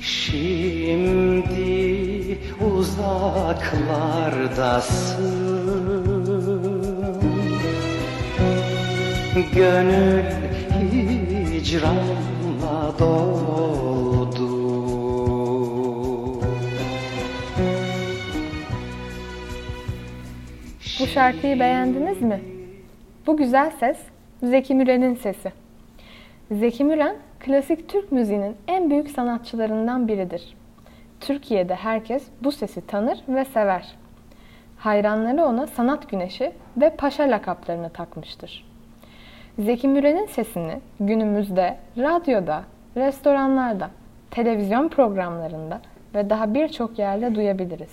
Şimdi uzaklardasın. Gönül hicranla doldu Bu şarkıyı beğendiniz mi? Bu güzel ses Zeki Müren'in sesi. Zeki Müren, klasik Türk müziğinin en büyük sanatçılarından biridir. Türkiye'de herkes bu sesi tanır ve sever. Hayranları ona sanat güneşi ve paşa lakaplarını takmıştır. Zeki Müren'in sesini günümüzde radyoda, restoranlarda, televizyon programlarında ve daha birçok yerde duyabiliriz.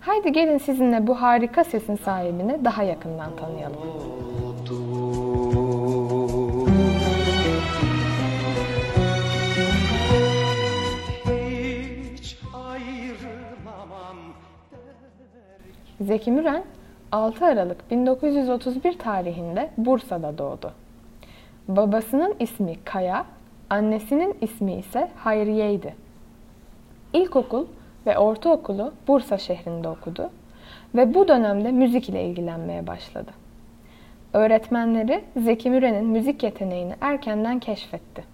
Haydi gelin sizinle bu harika sesin sahibini daha yakından tanıyalım. Zeki Müren 6 Aralık 1931 tarihinde Bursa'da doğdu. Babasının ismi Kaya, annesinin ismi ise Hayriye'ydi. İlkokul ve ortaokulu Bursa şehrinde okudu ve bu dönemde müzik ile ilgilenmeye başladı. Öğretmenleri Zeki Müren'in müzik yeteneğini erkenden keşfetti.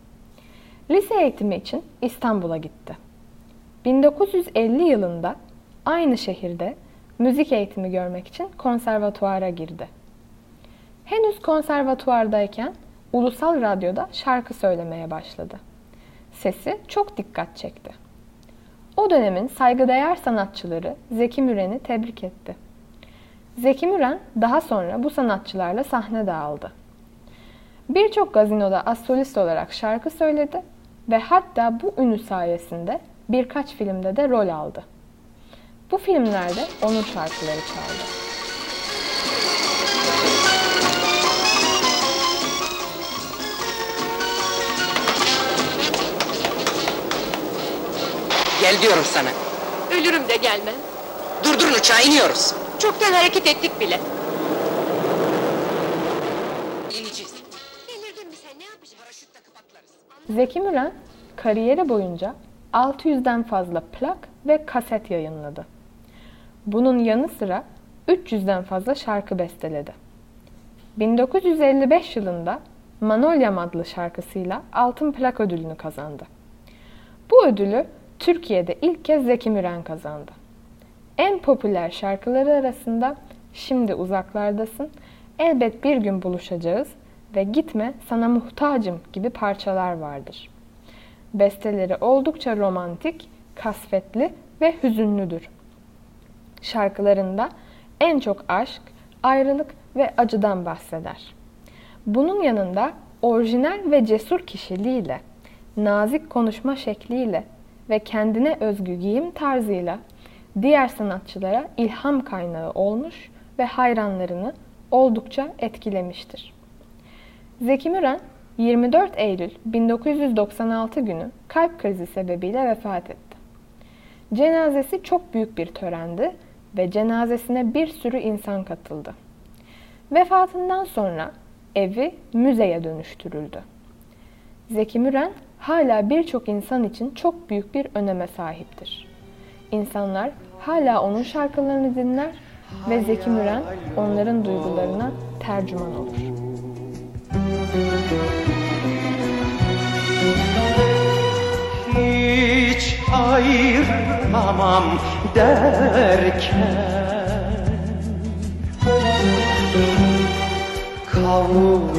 Lise eğitimi için İstanbul'a gitti. 1950 yılında aynı şehirde müzik eğitimi görmek için konservatuara girdi. Henüz konservatuvardayken ulusal radyoda şarkı söylemeye başladı. Sesi çok dikkat çekti. O dönemin saygıdeğer sanatçıları Zeki Müren'i tebrik etti. Zeki Müren daha sonra bu sanatçılarla sahne de aldı. Birçok gazinoda astrolist olarak şarkı söyledi ve hatta bu ünü sayesinde birkaç filmde de rol aldı. Bu filmlerde onun şarkıları çaldı. Gel diyorum sana. Ölürüm de gelmem. Durdurun uçağı iniyoruz. Çoktan hareket ettik bile. İneceğiz. Delirdin mi sen ne yapacaksın? Paraşütle kapatlarız. Zeki Müren kariyeri boyunca 600'den fazla plak ve kaset yayınladı. Bunun yanı sıra 300'den fazla şarkı besteledi. 1955 yılında Manolyam adlı şarkısıyla altın plak ödülünü kazandı. Bu ödülü Türkiye'de ilk kez Zeki Müren kazandı. En popüler şarkıları arasında Şimdi uzaklardasın, Elbet bir gün buluşacağız ve Gitme sana muhtacım gibi parçalar vardır. Besteleri oldukça romantik, kasvetli ve hüzünlüdür. Şarkılarında en çok aşk, ayrılık ve acıdan bahseder. Bunun yanında orijinal ve cesur kişiliğiyle, nazik konuşma şekliyle ve kendine özgü giyim tarzıyla diğer sanatçılara ilham kaynağı olmuş ve hayranlarını oldukça etkilemiştir. Zeki Müren 24 Eylül 1996 günü kalp krizi sebebiyle vefat etti. Cenazesi çok büyük bir törendi ve cenazesine bir sürü insan katıldı. Vefatından sonra evi müzeye dönüştürüldü. Zeki Müren hala birçok insan için çok büyük bir öneme sahiptir. İnsanlar hala onun şarkılarını dinler ve Zeki Müren onların duygularına tercüman olur. Ayrılamam derken. Kavuşmak